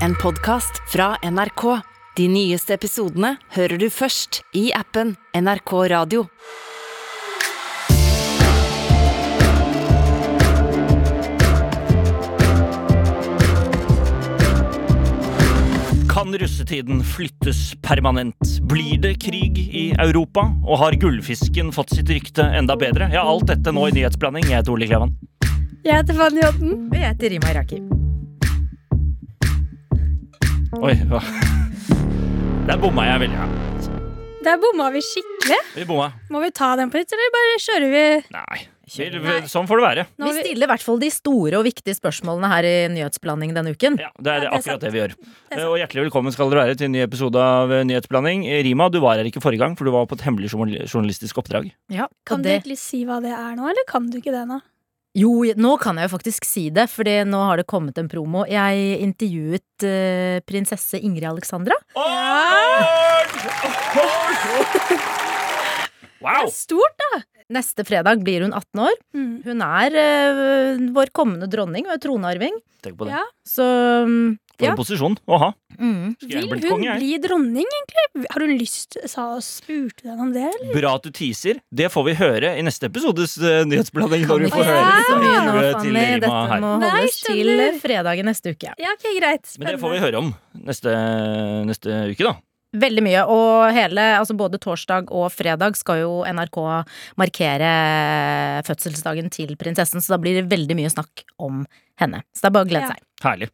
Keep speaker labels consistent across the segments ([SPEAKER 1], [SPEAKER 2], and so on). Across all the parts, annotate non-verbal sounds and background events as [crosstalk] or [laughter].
[SPEAKER 1] en podkast fra NRK. De nyeste episodene hører du først i appen NRK Radio.
[SPEAKER 2] Kan russetiden flyttes permanent? Blir det krig i Europa? Og har gullfisken fått sitt rykte enda bedre? Ja, alt dette nå i nyhetsblanding. Jeg heter Ole Klevan.
[SPEAKER 3] Jeg heter Fanny Odden.
[SPEAKER 4] Og jeg heter Rima Iraki.
[SPEAKER 2] Oi, hva? Der bomma jeg veldig. Ja.
[SPEAKER 3] Der bomma vi skikkelig.
[SPEAKER 2] Vi bomma.
[SPEAKER 3] Må vi ta den på nytt, eller bare kjører vi?
[SPEAKER 2] Nei. Vi, sånn får det være.
[SPEAKER 3] Nå
[SPEAKER 4] Vi stiller i hvert fall de store og viktige spørsmålene her i nyhetsblanding denne uken.
[SPEAKER 2] Ja, Det er
[SPEAKER 3] Ja, det er
[SPEAKER 2] akkurat
[SPEAKER 3] sant.
[SPEAKER 2] det vi gjør.
[SPEAKER 3] Det er
[SPEAKER 2] Og hjertelig velkommen skal dere være til en ny episode av eh, Nyhetsblanding. Rima, du var her ikke forrige gang, for du var på et hemmelig journalistisk oppdrag.
[SPEAKER 4] Ja,
[SPEAKER 3] Kan
[SPEAKER 4] og
[SPEAKER 3] du egentlig si hva det er nå, eller kan du ikke det nå?
[SPEAKER 4] Jo, nå kan jeg jo faktisk si det, for nå har det kommet en promo. Jeg intervjuet uh, prinsesse Ingrid Alexandra.
[SPEAKER 2] Wow!
[SPEAKER 3] Det er stort, da!
[SPEAKER 4] Neste fredag blir hun 18 år.
[SPEAKER 3] Mm.
[SPEAKER 4] Hun er uh, vår kommende dronning og tronarving.
[SPEAKER 2] Tenk på det.
[SPEAKER 3] Ja.
[SPEAKER 4] Så mm,
[SPEAKER 2] For
[SPEAKER 4] ja.
[SPEAKER 2] en posisjon å ha.
[SPEAKER 4] Mm.
[SPEAKER 3] Vil hun
[SPEAKER 2] konge,
[SPEAKER 3] bli dronning, egentlig? Har hun lyst sa, Spurte du henne om det, eller?
[SPEAKER 2] Bra at du teaser. Det får vi høre i neste episodes uh, nyhetsblanding. Når vi får høre
[SPEAKER 4] så mye nå,
[SPEAKER 2] til
[SPEAKER 4] Fanny.
[SPEAKER 2] Rima
[SPEAKER 4] Dette
[SPEAKER 2] her.
[SPEAKER 4] må
[SPEAKER 3] Nei,
[SPEAKER 4] holdes til
[SPEAKER 3] fredag
[SPEAKER 4] fredagen neste uke.
[SPEAKER 3] Ja, ok, greit.
[SPEAKER 2] Men det får vi høre om neste, neste uke, da.
[SPEAKER 4] Veldig mye, og hele, altså både torsdag og fredag skal jo NRK markere fødselsdagen til prinsessen, så da blir det veldig mye snakk om henne. Så det er bare å glede
[SPEAKER 3] Ja.
[SPEAKER 4] seg.
[SPEAKER 2] Herlig.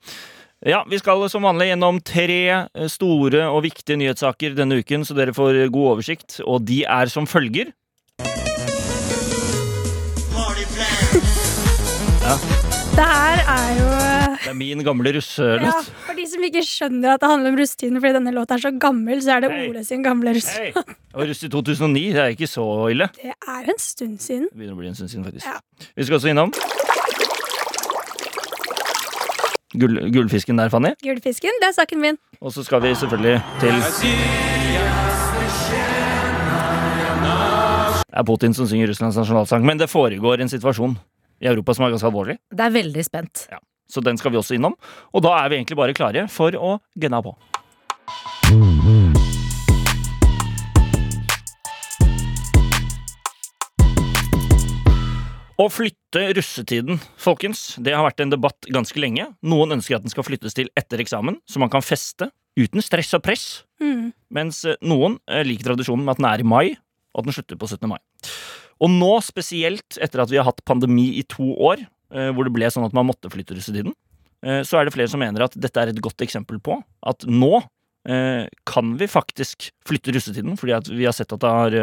[SPEAKER 2] Ja, Vi skal som vanlig gjennom tre eh, store og viktige nyhetssaker denne uken, så dere får god oversikt. Og de er som følger.
[SPEAKER 3] Det her er jo
[SPEAKER 2] Det er min gamle russelåt.
[SPEAKER 3] ja, For de som ikke skjønner at det handler om russetiden fordi denne låta er så gammel, så er det
[SPEAKER 2] hey.
[SPEAKER 3] Ole sin gamle russ.
[SPEAKER 2] Hei! Det var russ i 2009. Det er ikke så ille.
[SPEAKER 3] Det er en stund siden.
[SPEAKER 2] Det begynner å bli en stund siden, faktisk.
[SPEAKER 3] Ja.
[SPEAKER 2] Vi skal også innom Gull, Gullfisken der, Fanny.
[SPEAKER 3] Gullfisken, det er saken min.
[SPEAKER 2] Og så skal vi selvfølgelig til Det er Putin som synger Russlands nasjonalsang, men det foregår en situasjon i Europa som er ganske alvorlig.
[SPEAKER 4] Det er veldig spent.
[SPEAKER 2] Så den skal vi også innom. Og da er vi egentlig bare klare for å gunne på. Å flytte russetiden, folkens, det har vært en debatt ganske lenge. Noen ønsker at den skal flyttes til etter eksamen, så man kan feste uten stress og press.
[SPEAKER 3] Mm.
[SPEAKER 2] Mens eh, noen eh, liker tradisjonen med at den er i mai, og at den slutter på 17. mai. Og nå, spesielt etter at vi har hatt pandemi i to år, eh, hvor det ble sånn at man måtte flytte russetiden, så er det flere som mener at dette er et godt eksempel på at nå kan vi faktisk flytte russetiden, fordi at vi har sett at det har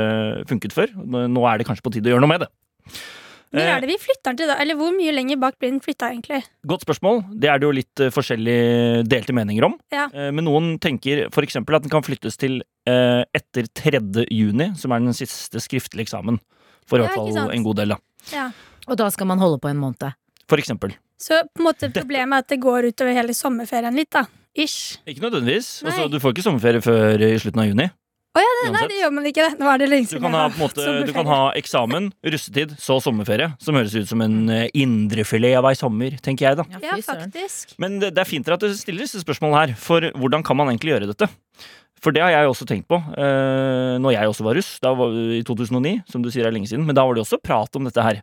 [SPEAKER 2] funket før. Nå er det kanskje på tide å gjøre noe med det.
[SPEAKER 3] Når
[SPEAKER 2] Eh,
[SPEAKER 3] er det vi flytter den til, da? Eller hvor mye lenger bak blir den flytta, egentlig?
[SPEAKER 2] Godt spørsmål. Det er det jo litt eh, forskjellig delte meninger om.
[SPEAKER 3] Ja.
[SPEAKER 2] Eh, men noen tenker f.eks. at den kan flyttes til eh, etter 3. juni, som er den siste skriftlige eksamen. For i hvert fall en god del, da.
[SPEAKER 3] Ja.
[SPEAKER 4] Og da skal man holde på en måned.
[SPEAKER 2] For eksempel.
[SPEAKER 3] Så på en måte problemet er at det går utover hele sommerferien litt, da. Ish.
[SPEAKER 2] Ikke nødvendigvis. Altså, du får ikke sommerferie før i slutten av juni.
[SPEAKER 3] Å ja, det, nei, det gjør man ikke. det. Nå er det lenge
[SPEAKER 2] Du kan, ha, på måte, du kan ha eksamen, russetid, så sommerferie. Som høres ut som en eh, indrefilet av ei sommer, tenker jeg, da.
[SPEAKER 3] Ja, faktisk.
[SPEAKER 2] Men det, det er fint at du stiller disse spørsmålene her, for hvordan kan man egentlig gjøre dette? For det har jeg også tenkt på eh, når jeg også var russ, da var, i 2009, som du sier er lenge siden. Men da var det også prat om dette her.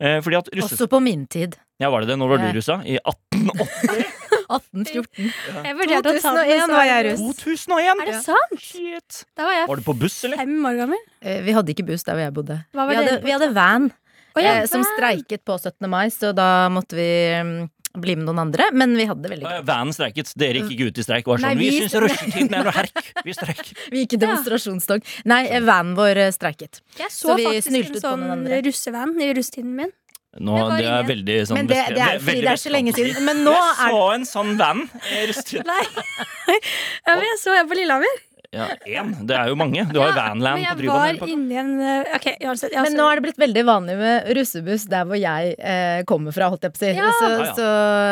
[SPEAKER 2] Eh, fordi at russet...
[SPEAKER 4] Også på min tid.
[SPEAKER 2] Ja, var det det? Når var du russa? I 1880? [laughs]
[SPEAKER 4] 1814.
[SPEAKER 3] Jeg vurderte å ta den
[SPEAKER 4] 2001 var jeg russ.
[SPEAKER 2] 2001?
[SPEAKER 3] Er det sant?
[SPEAKER 2] Shit.
[SPEAKER 3] Da var jeg
[SPEAKER 2] Var du på buss, eller?
[SPEAKER 3] fem år gammel.
[SPEAKER 4] Eh, Vi hadde ikke buss der hvor jeg bodde.
[SPEAKER 3] Hva var
[SPEAKER 4] Vi hadde,
[SPEAKER 3] dere på?
[SPEAKER 4] vi hadde van,
[SPEAKER 3] Å, ja,
[SPEAKER 4] eh, som
[SPEAKER 3] van.
[SPEAKER 4] streiket på 17. mai, så da måtte vi mm, bli med noen andre. Men vi hadde det veldig gøy.
[SPEAKER 2] Vanen streiket. Dere gikk ikke ut i streik og var
[SPEAKER 4] Nei,
[SPEAKER 2] sånn Vi,
[SPEAKER 4] vi-
[SPEAKER 2] syns russetiden er noe herk. Vi streiker. [laughs]
[SPEAKER 4] Vi gikk i demonstrasjonstog. Nei, eh, vanen vår eh, streiket.
[SPEAKER 3] Jeg så,
[SPEAKER 4] Så vi
[SPEAKER 3] faktisk
[SPEAKER 4] snylte
[SPEAKER 3] en
[SPEAKER 4] på
[SPEAKER 3] sånn
[SPEAKER 4] noen andre.
[SPEAKER 3] russevan i russetiden min.
[SPEAKER 2] Nå,
[SPEAKER 3] Det
[SPEAKER 2] det er
[SPEAKER 3] ingen.
[SPEAKER 2] veldig sånn
[SPEAKER 4] Men det, det er fordi
[SPEAKER 2] veldig
[SPEAKER 4] det er så lenge siden. Men nå
[SPEAKER 2] Jeg
[SPEAKER 4] er
[SPEAKER 2] så en sånn van Jeg russetiden.
[SPEAKER 3] Nei. [laughs] ja, men jeg så en på Lillehammer.
[SPEAKER 2] Ja, én. Det er jo mange. Du har jo
[SPEAKER 3] Ja,
[SPEAKER 2] Vanland
[SPEAKER 3] men
[SPEAKER 2] på
[SPEAKER 3] jeg
[SPEAKER 2] Tryvann.
[SPEAKER 3] var
[SPEAKER 2] hele
[SPEAKER 3] inni en uh, Ja,
[SPEAKER 4] Men nå er det blitt veldig vanlig med russebuss der hvor jeg eh, kommer fra, holdt jeg på å si.
[SPEAKER 3] Ja.
[SPEAKER 4] Så,
[SPEAKER 2] Ja, ja.
[SPEAKER 4] så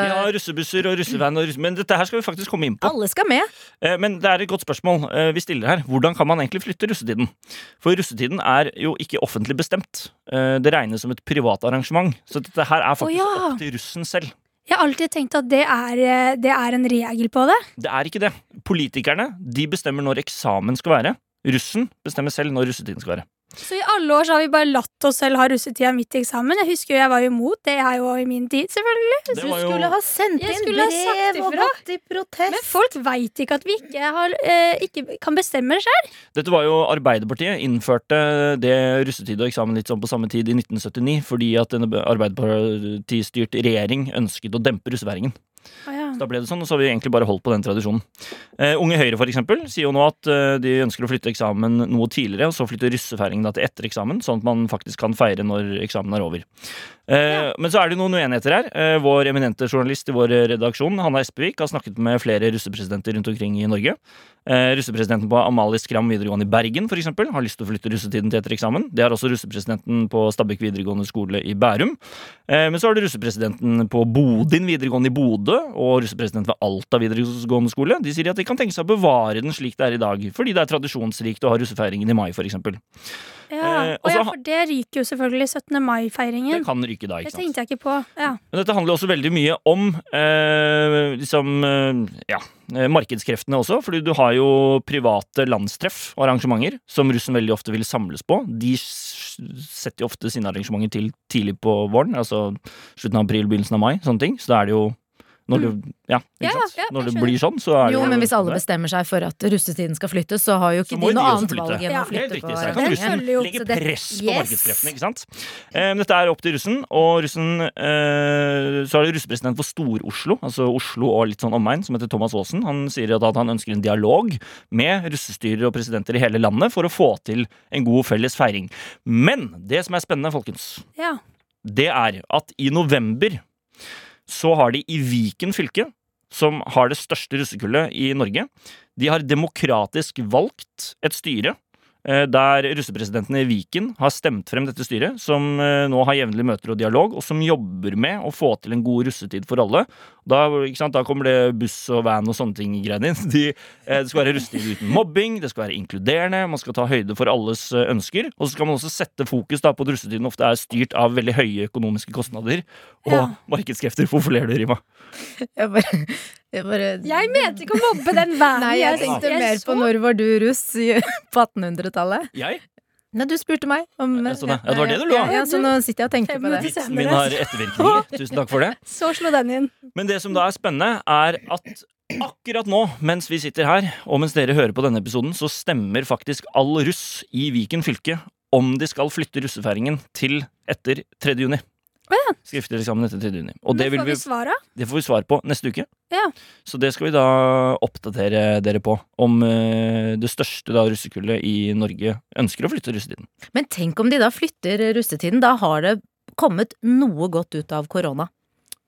[SPEAKER 2] Vi har russebusser og russevan, og russe... men dette her skal vi faktisk komme inn på.
[SPEAKER 4] alle skal med.
[SPEAKER 2] Eh, Men det er et godt spørsmål eh, vi stiller her. Hvordan kan man egentlig flytte russetiden? For russetiden er jo ikke offentlig bestemt. Eh, Det regnes som et privat arrangement. Så dette her er faktisk
[SPEAKER 3] oh, ja.
[SPEAKER 2] opp til russen selv.
[SPEAKER 3] Jeg har alltid tenkt at det er, eh, det er en regel på det.
[SPEAKER 2] Det er ikke det. Politikerne de bestemmer når eksamen skal være. Russen bestemmer selv når russetiden skal være.
[SPEAKER 3] Så i alle år så har vi bare latt oss selv ha russetida midt i eksamen. Jeg husker jo jeg var jo imot det her jo i min tid, selvfølgelig.
[SPEAKER 2] Det
[SPEAKER 4] Du
[SPEAKER 2] var jo-
[SPEAKER 4] skulle ha sendt inn
[SPEAKER 3] skulle ha sagt
[SPEAKER 4] brev og gått i protest.
[SPEAKER 3] Men folk veit ikke at vi ikke, har, eh, ikke kan bestemme det sjøl.
[SPEAKER 2] Dette var jo Arbeiderpartiet innførte det russetid og eksamen litt sånn på samme tid i 1979 fordi at en Arbeiderpartistyrt regjering ønsket å dempe russefeiringen. Så da ble det sånn, og så har vi egentlig bare holdt på den tradisjonen. Eh, Unge Høyre for eksempel, sier jo nå at eh, de ønsker å flytte eksamen noe tidligere, og så flytte russefeiringen da til etter eksamen, sånn at man faktisk kan feire når eksamen er over. Eh, Men så er det jo noen uenigheter her. Eh, Vår eminente journalist i vår redaksjon, Hanna Espevik, har snakket med flere russepresidenter rundt omkring i Norge. Eh, russepresidenten på Amalie Skram videregående i Bergen for eksempel, har lyst til å flytte russetiden til etter eksamen. Det har også russepresidenten på Stabekk videregående skole i Bærum. Eh, Men så har du russepresidenten på Bodin videregående i Bodø og russepresidenten ved Alta videregående skole. De sier at de kan tenke seg å bevare den slik det er i dag, fordi det er tradisjonsrikt å ha russefeiringen i mai, f.eks.
[SPEAKER 3] Ja.
[SPEAKER 2] Eh,
[SPEAKER 3] og ja, for det ryker jo selvfølgelig 17. Mai-feiringen.
[SPEAKER 2] Det kan ryke da, ikke sant.
[SPEAKER 3] Det tenkte jeg ikke på. Ja.
[SPEAKER 2] Men dette handler også veldig mye om eh, liksom, eh, ja, eh, markedskreftene også. Fordi du har jo private landstreff og arrangementer som russen veldig ofte vil samles på. De setter jo ofte sine arrangementer til tidlig på våren, altså slutten av april, begynnelsen av mai. Sånne ting. Så da er det jo når du, ja, ikke
[SPEAKER 3] Ja,
[SPEAKER 2] sant?
[SPEAKER 3] ja,
[SPEAKER 2] når det blir sånn, så er det
[SPEAKER 4] Jo,
[SPEAKER 2] jo
[SPEAKER 4] men hvis alle bestemmer seg for at russetiden skal flyttes, så har jo ikke de
[SPEAKER 2] jo de
[SPEAKER 4] noe annet
[SPEAKER 2] flytte.
[SPEAKER 4] valg enn
[SPEAKER 3] Ja.
[SPEAKER 4] å flytte
[SPEAKER 2] riktig,
[SPEAKER 4] på
[SPEAKER 2] så kan russen
[SPEAKER 3] jo-
[SPEAKER 2] legge press på
[SPEAKER 4] Yes.
[SPEAKER 2] markedskreftene, ikke sant? Eh, dette er opp til russen, og russen eh, Så er det russepresident for Stor-Oslo, altså Oslo og litt sånn omegn, som heter Thomas Aasen. Han sier at han ønsker en dialog med russestyrer og presidenter i hele landet for å få til en god felles feiring. Men det som er spennende, folkens,
[SPEAKER 3] Ja.
[SPEAKER 2] det er at i november så har de i Viken fylke, som har det største russekullet i Norge, de har demokratisk valgt et styre der russepresidenten i Viken har stemt frem dette styret, som eh, nå har jevnlige møter og dialog, og som jobber med å få til en god russetid for alle. Da, da kommer det buss og van og sånne ting i greiene inn. [laughs] De, eh, det skal være russetid uten mobbing, det skal være inkluderende, man skal ta høyde for alles eh, ønsker. Og så skal man også sette fokus da, på at russetiden ofte er styrt av veldig høye økonomiske kostnader og
[SPEAKER 3] Ja.
[SPEAKER 2] markedskrefter. Hvorfor ler du, Rima?
[SPEAKER 4] Jeg bare, jeg bare
[SPEAKER 3] Jeg mente ikke å mobbe den verden
[SPEAKER 4] Nei, jeg tenkte
[SPEAKER 3] jeg
[SPEAKER 4] mer
[SPEAKER 3] så-
[SPEAKER 4] på når var du russ [laughs] på 1800-tallet?
[SPEAKER 2] Jeg?
[SPEAKER 4] Nei, du spurte meg om
[SPEAKER 2] Ja, sånn, ja. Ja, det var det du lo av.
[SPEAKER 4] Ja, så nå sitter jeg og tenker på det.
[SPEAKER 2] Vitsen min har ettervirkninger. [laughs] Tusen takk for det.
[SPEAKER 3] Så slo den inn.
[SPEAKER 2] Men det som da er spennende, er at akkurat nå, mens vi sitter her, og mens dere hører på denne episoden, så stemmer faktisk all russ i Viken fylke om de skal flytte russefeiringen til etter 3. juni.
[SPEAKER 3] Ja.
[SPEAKER 2] Skriftlig eksamen etter 3. juni. Og det,
[SPEAKER 3] får
[SPEAKER 2] vi,
[SPEAKER 3] vi
[SPEAKER 2] det får vi svar på neste uke.
[SPEAKER 3] Ja.
[SPEAKER 2] Så det skal vi da oppdatere dere på. Om uh, det største da russekullet i Norge ønsker å flytte russetiden.
[SPEAKER 4] Men tenk om de da flytter russetiden. Da har det kommet noe godt ut av korona.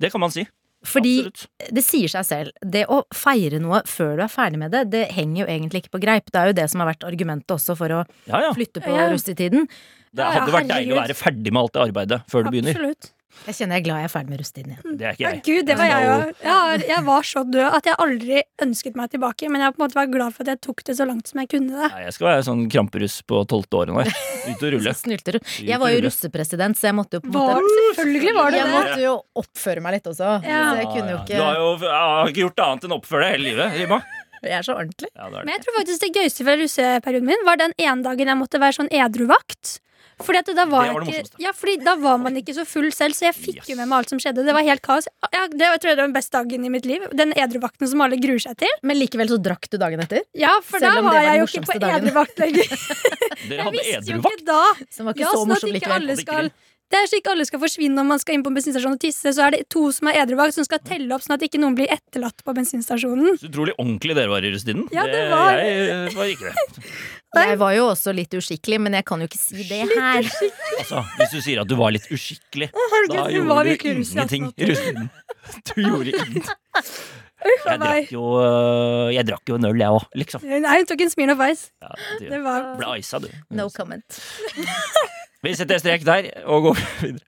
[SPEAKER 2] Det kan man si.
[SPEAKER 4] Fordi
[SPEAKER 2] Absolutt.
[SPEAKER 4] det sier seg selv. Det å feire noe før du er ferdig med det, det henger jo egentlig ikke på greip. Det er jo det som har vært argumentet også for å
[SPEAKER 2] Ja, ja.
[SPEAKER 4] flytte på
[SPEAKER 3] Ja.
[SPEAKER 4] russetiden.
[SPEAKER 2] Det
[SPEAKER 3] hadde ja,
[SPEAKER 2] vært deilig å være ferdig med alt det arbeidet før du begynner.
[SPEAKER 3] Absolutt.
[SPEAKER 4] Jeg kjenner jeg er glad jeg er ferdig med rusttiden igjen.
[SPEAKER 2] Det er ikke
[SPEAKER 3] Ja, gud, det var jeg
[SPEAKER 2] jo
[SPEAKER 3] òg. Jeg, jeg var så død at jeg aldri ønsket meg tilbake. Men jeg på en måte var glad for at jeg tok det så langt som jeg kunne det.
[SPEAKER 2] Nei, jeg skal være sånn kramperuss på tolvte året nå. Ut og rulle. [laughs] Ut
[SPEAKER 4] Jeg var jo russepresident, så jeg måtte jo på en
[SPEAKER 3] Var,
[SPEAKER 4] måte
[SPEAKER 3] selvfølgelig var det
[SPEAKER 4] Jeg måtte jo oppføre meg litt også.
[SPEAKER 3] Ja.
[SPEAKER 4] Så jeg kunne jo
[SPEAKER 2] Du har jo jeg har ikke gjort annet enn å oppføre deg hele livet, Rima.
[SPEAKER 4] Jeg er så ordentlig.
[SPEAKER 2] Ja, det er
[SPEAKER 3] Men jeg tror faktisk det gøyeste fra russeperioden min var den ene dagen jeg måtte være sånn edruvakt. Fordi at da var,
[SPEAKER 2] Det var det
[SPEAKER 3] ikke, ja, fordi da var man ikke så full selv, så jeg fikk
[SPEAKER 2] Yes.
[SPEAKER 3] jo med meg alt som skjedde. Det var helt kaos. Ja, det var, jeg tror jeg det var den beste dagen i mitt liv. Den edruvakten som alle gruer seg til.
[SPEAKER 4] Men likevel så drakk du dagen etter.
[SPEAKER 3] Ja, for
[SPEAKER 4] Selv
[SPEAKER 3] da var
[SPEAKER 4] var
[SPEAKER 3] jeg jo ikke på edruvakt lenger. [laughs]
[SPEAKER 2] Dere hadde edruvakt.
[SPEAKER 4] Som var ikke
[SPEAKER 3] Ja,
[SPEAKER 4] så
[SPEAKER 3] sånn at
[SPEAKER 4] morsom
[SPEAKER 3] ikke
[SPEAKER 4] likevel.
[SPEAKER 3] alle skal
[SPEAKER 2] det.
[SPEAKER 3] er slik alle skal forsvinne når man skal inn på bensinstasjonen og tisse. Så er det to som er edruvakt, som skal telle opp sånn at ikke noen blir etterlatt på bensinstasjonen.
[SPEAKER 2] Så utrolig ordentlig dere var i russetiden.
[SPEAKER 3] Ja, det var-
[SPEAKER 2] Jeg var ikke det. [laughs]
[SPEAKER 4] Jeg var jo også litt uskikkelig, men jeg kan jo ikke si det her.
[SPEAKER 2] Altså, hvis du sier at du var litt uskikkelig, da
[SPEAKER 3] Herregud, hun var
[SPEAKER 2] gjorde du
[SPEAKER 3] virkelig russ i
[SPEAKER 2] ingenting i
[SPEAKER 3] 1880.
[SPEAKER 2] Du gjorde ingenting.
[SPEAKER 3] Uff a
[SPEAKER 2] Jeg
[SPEAKER 3] meg.
[SPEAKER 2] drakk jo, øh, jeg drakk jo en øl, jeg òg, liksom.
[SPEAKER 3] Nei, hun tok en smil Smirnoff Ice.
[SPEAKER 2] Ja,
[SPEAKER 3] Det
[SPEAKER 2] du
[SPEAKER 3] var
[SPEAKER 2] ble isa, du.
[SPEAKER 4] No comment.
[SPEAKER 2] Vi setter strek der og går videre.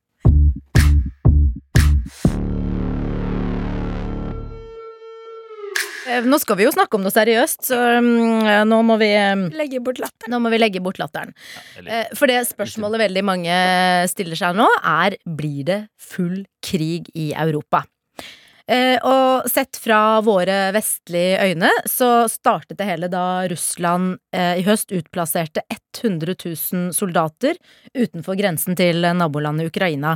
[SPEAKER 4] Nå skal vi jo snakke om noe seriøst, så mm, nå må vi mm,
[SPEAKER 3] legge bort latteren.
[SPEAKER 4] nå må vi legge bort latteren. Eh, For det spørsmålet veldig mange stiller seg nå, er blir det full krig i Europa? Eh, og sett fra våre vestlige øyne så startet det hele da Russland eh, i høst utplasserte 100 000 soldater utenfor grensen til nabolandet Ukraina.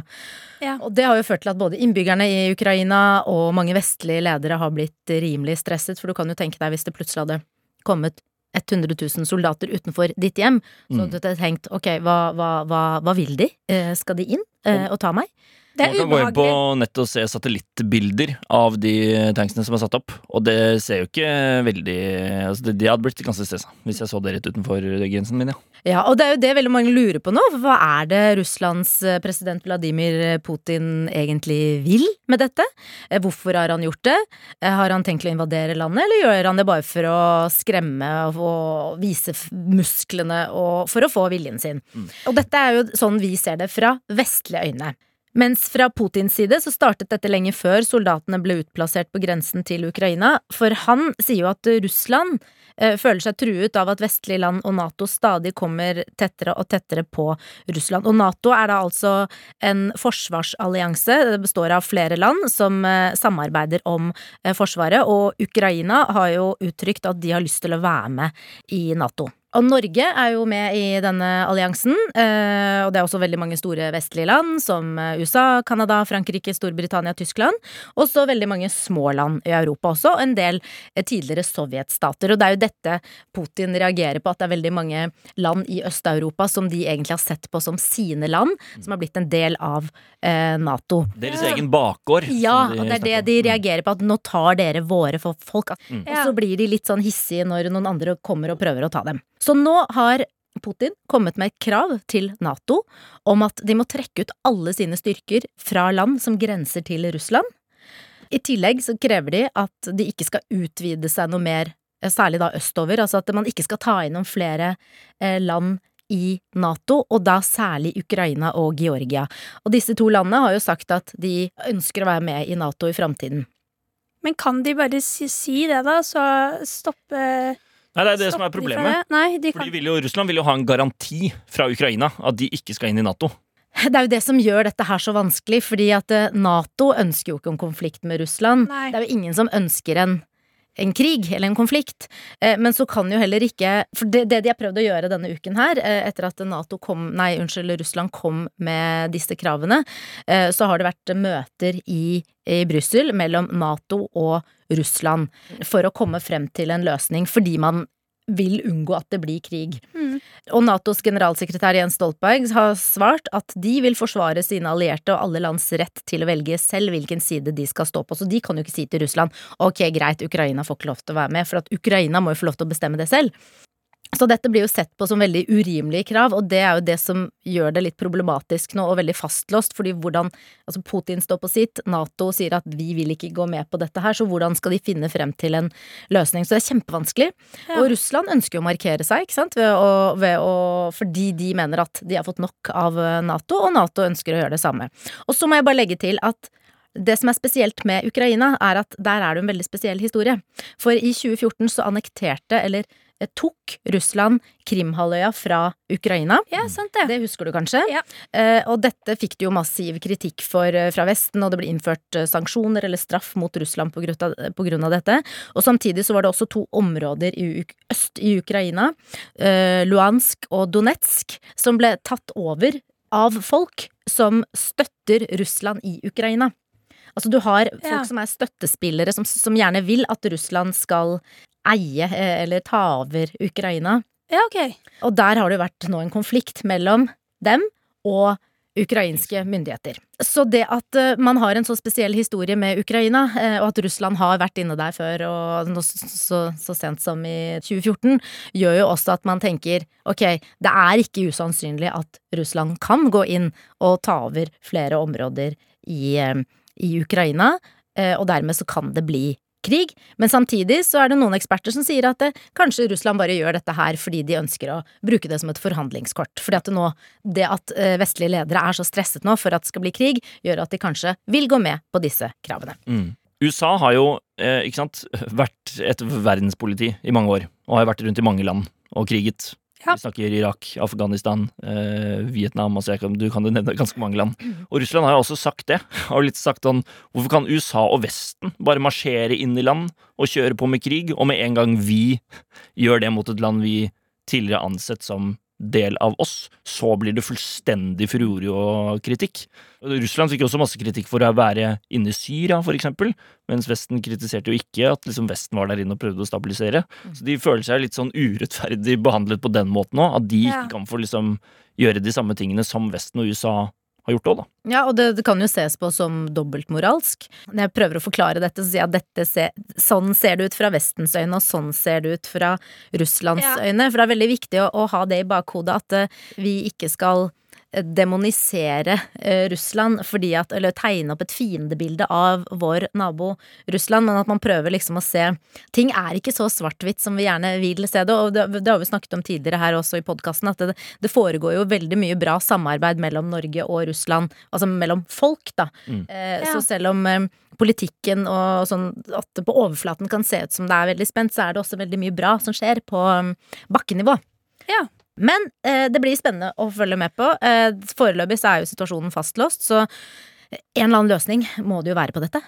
[SPEAKER 3] Ja.
[SPEAKER 4] Og det har jo ført til at både innbyggerne i Ukraina og mange vestlige ledere har blitt rimelig stresset, for du kan jo tenke deg hvis det plutselig hadde kommet 100 000 soldater utenfor ditt hjem, så
[SPEAKER 2] Mm.
[SPEAKER 4] hadde du tenkt ok, hva, hva, hva, hva vil de? Eh, skal de inn eh, og ta meg?
[SPEAKER 3] Det
[SPEAKER 2] Man
[SPEAKER 3] kan
[SPEAKER 2] kan gå inn på
[SPEAKER 3] ubehagelig.
[SPEAKER 2] nettet og se satellittbilder av de tanksene som er satt opp, og det ser jo ikke veldig altså det, De hadde blitt ganske stressa hvis jeg så det rett utenfor grensen min, ja.
[SPEAKER 4] Ja, og det er jo det veldig mange lurer på nå. for Hva er det Russlands eh, president Vladimir Putin egentlig vil med dette? Eh, Hvorfor har han gjort det? Eh, Har han tenkt å invadere landet, eller gjør han det bare for å skremme og vise musklene og for å få viljen sin? Og dette er jo sånn vi ser det fra vestlige øyne. Mens fra Putins side så startet dette lenge før soldatene ble utplassert på grensen til Ukraina, for han sier jo at Russland eh, føler seg truet av at vestlige land og Nato stadig kommer tettere og tettere på Russland. Og Nato er da altså en forsvarsallianse, det består av flere land som eh, samarbeider om eh, forsvaret, og Ukraina har jo uttrykt at de har lyst til å være med i Nato. Og Norge er jo med i denne alliansen, eh, og det er også veldig mange store vestlige land, som eh, USA, Canada, Frankrike, Storbritannia, Tyskland. Og så veldig mange små land i Europa også, og en del eh, tidligere sovjetstater. Og det er jo dette Putin reagerer på, at det er veldig mange land i Øst-Europa som de egentlig har sett på som sine land, som har blitt en del av Nato.
[SPEAKER 2] Deres egen bakgård.
[SPEAKER 4] Ja,
[SPEAKER 2] de
[SPEAKER 4] og det er det de reagerer på, at nå tar dere våre for folk.
[SPEAKER 2] Mm.
[SPEAKER 4] Og så blir de litt sånn hissige når noen andre kommer og prøver å ta dem. Så nå har Putin kommet med et krav til Nato om at de må trekke ut alle sine styrker fra land som grenser til Russland. I tillegg så krever de at de ikke skal utvide seg noe mer, eh, særlig da østover, altså at man ikke skal ta inn noen flere eh, land i Nato, og da særlig Ukraina og Georgia. Og disse to landene har jo sagt at de ønsker å være med i Nato i framtiden.
[SPEAKER 3] Men kan de bare si, si det, da? Så stoppe
[SPEAKER 2] Nei, det er det som er problemet.
[SPEAKER 3] de. Nei, de
[SPEAKER 2] For
[SPEAKER 3] kan
[SPEAKER 2] de vil jo, Russland vil jo ha en garanti fra Ukraina at de ikke skal inn i Nato.
[SPEAKER 4] Det er jo det som gjør dette her så vanskelig, fordi at eh, Nato ønsker jo ikke en konflikt med Russland.
[SPEAKER 3] Nei.
[SPEAKER 4] Det er jo ingen som ønsker en, en krig eller en konflikt. Eh, Men så kan jo heller ikke For det, det de har prøvd å gjøre denne uken her, eh, etter at Nato kom Nei, unnskyld, Russland kom med disse kravene, eh, så har det vært møter i, i Brussel mellom Nato og Russland for å komme frem til en løsning, fordi man vil unngå at det blir krig.
[SPEAKER 3] Mm.
[SPEAKER 4] Og Natos generalsekretær Jens Stoltenberg har svart at de vil forsvare sine allierte og alle lands rett til å velge selv hvilken side de skal stå på. Så de kan jo ikke si til Russland ok, greit, Ukraina får ikke lov til å være med, for at Ukraina må jo få lov til å bestemme det selv. Så dette blir jo sett på som veldig urimelige krav, og det er jo det som gjør det litt problematisk nå, og veldig fastlåst, fordi hvordan Altså, Putin står på sitt, Nato sier at vi vil ikke gå med på dette her, så hvordan skal de finne frem til en løsning? Så det er kjempevanskelig.
[SPEAKER 3] Ja.
[SPEAKER 4] Og Russland ønsker jo å markere seg, ikke sant, ved å, ved å, fordi de mener at de har fått nok av eh, Nato, og Nato ønsker å gjøre det samme. Og så må jeg bare legge til at det som er spesielt med Ukraina, er at der er det en veldig spesiell historie. For i 2014 så annekterte, eller tok Russland Krimhalvøya fra Ukraina.
[SPEAKER 3] Ja, sant det.
[SPEAKER 4] Det husker du kanskje?
[SPEAKER 3] Ja.
[SPEAKER 4] Eh, og dette fikk det jo massiv kritikk for eh, fra Vesten, og det ble innført eh, sanksjoner eller straff mot Russland på grunn, av, på grunn av dette. Og samtidig så var det også to områder i øst i Ukraina, eh, Luansk og Donetsk, som ble tatt over av folk som støtter Russland i Ukraina. Altså du har folk
[SPEAKER 3] Ja.
[SPEAKER 4] som er støttespillere, som, som gjerne vil at Russland skal eie eh, eller ta over Ukraina.
[SPEAKER 3] Ja, ok.
[SPEAKER 4] Og der har det jo vært nå en konflikt mellom dem og ukrainske myndigheter. Så det at eh, man har en så spesiell historie med Ukraina, eh, og at Russland har vært inne der før, og så, så, sent som i 2014, gjør jo også at man tenker ok, det er ikke usannsynlig at Russland kan gå inn og ta over flere områder i, i Ukraina, og dermed så kan det bli krig. Men samtidig så er det noen eksperter som sier at det, kanskje Russland bare gjør dette her fordi de ønsker å bruke det som et forhandlingskort. Fordi at det nå, det at eh, vestlige ledere er så stresset nå for at det skal bli krig, gjør at de kanskje vil gå med på disse kravene.
[SPEAKER 2] Mm. USA har jo eh, sant, [laughs] vært et verdenspoliti i mange år, og har vært rundt i mange land og kriget.
[SPEAKER 3] Ja.
[SPEAKER 2] Vi snakker Irak, Afghanistan, eh, Vietnam altså kan, Du kan jo nevne ganske mange land. Og Russland har jo også sagt det. [laughs] Har jo litt sagt sånn Hvorfor kan USA og Vesten bare marsjere inn i land og kjøre på med krig, og med en gang vi gjør det mot et land vi tidligere ansett som del av oss, så blir det fullstendig furore og kritikk. Russland fikk også masse kritikk for å være inne i Syria, for eksempel, mens Vesten kritiserte jo ikke at liksom Vesten var der inne og prøvde å stabilisere. Så de føler seg litt sånn urettferdig behandlet på den måten òg, at de ikke kan få liksom gjøre de samme tingene som Vesten og USA har gjort òg, da.
[SPEAKER 4] Ja, og det, det kan jo ses på som dobbeltmoralsk. Når jeg prøver å forklare dette, så sier jeg at dette ser, sånn ser det ut fra Vestens øyne, og sånn ser det ut fra Russlands
[SPEAKER 3] Ja.
[SPEAKER 4] øyne. For det er veldig viktig å, å ha det i bakhodet at uh, vi ikke skal demonisere eh, Russland fordi at, eller tegne opp et fiendebilde av vår nabo Russland, men at man prøver liksom å se Ting er ikke så svart-hvitt som vi gjerne vil se det, og det, det har vi snakket om tidligere her også i podkasten, at det, det foregår jo veldig mye bra samarbeid mellom Norge og Russland, altså mellom folk, da.
[SPEAKER 2] Mm.
[SPEAKER 4] Eh,
[SPEAKER 3] Ja.
[SPEAKER 4] Så selv om eh, politikken og sånn at det på overflaten kan se ut som det er veldig spent, så er det også veldig mye bra som skjer på um, bakkenivå.
[SPEAKER 3] Ja.
[SPEAKER 4] Men eh, det blir spennende å følge med på. Eh, foreløpig så er jo situasjonen fastlåst, så en eller annen løsning må det jo være på dette.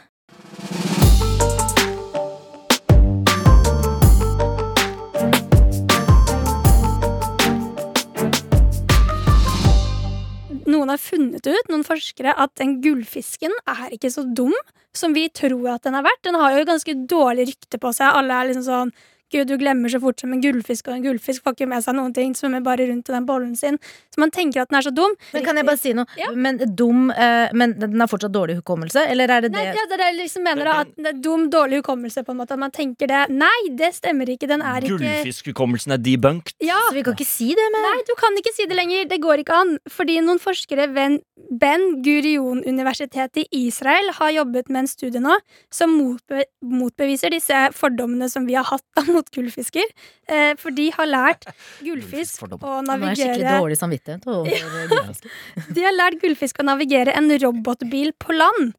[SPEAKER 3] Noen har funnet ut, noen forskere, at den gullfisken er ikke så dum som vi tror at den er verdt. Den har jo ganske dårlig rykte på seg. Alle er liksom sånn Gud, du glemmer så fort som en gullfisk, og en gullfisk får ikke med seg noen ting. Svømmer bare rundt i den bollen sin. Så man tenker at den er så dum.
[SPEAKER 4] Men kan jeg bare si noe?
[SPEAKER 3] Ja.
[SPEAKER 4] Men dum eh, Men den har fortsatt dårlig hukommelse, eller er det det
[SPEAKER 3] Nei, ja, det er det jeg liksom mener da, at det er dum, dårlig hukommelse. på en måte At man tenker det. Nei, det stemmer ikke. Den er ikke
[SPEAKER 2] Gullfiskhukommelsen er debunked.
[SPEAKER 3] Ja,
[SPEAKER 4] Så vi kan ikke si det, men
[SPEAKER 3] Nei, du kan ikke si det lenger. Det går ikke an. Fordi noen forskere ved Ben Gurion-universitetet i Israel har jobbet med en studie nå som motbe motbeviser disse fordommene som vi har hatt da mot gullfisker. Eh, for de har lært [laughs] gullfisk
[SPEAKER 2] å
[SPEAKER 3] å
[SPEAKER 4] nå er skikkelig
[SPEAKER 3] navigere
[SPEAKER 4] dårlig samvittighet overfor. [laughs]
[SPEAKER 3] De har lært gullfisk å navigere en robotbil på land.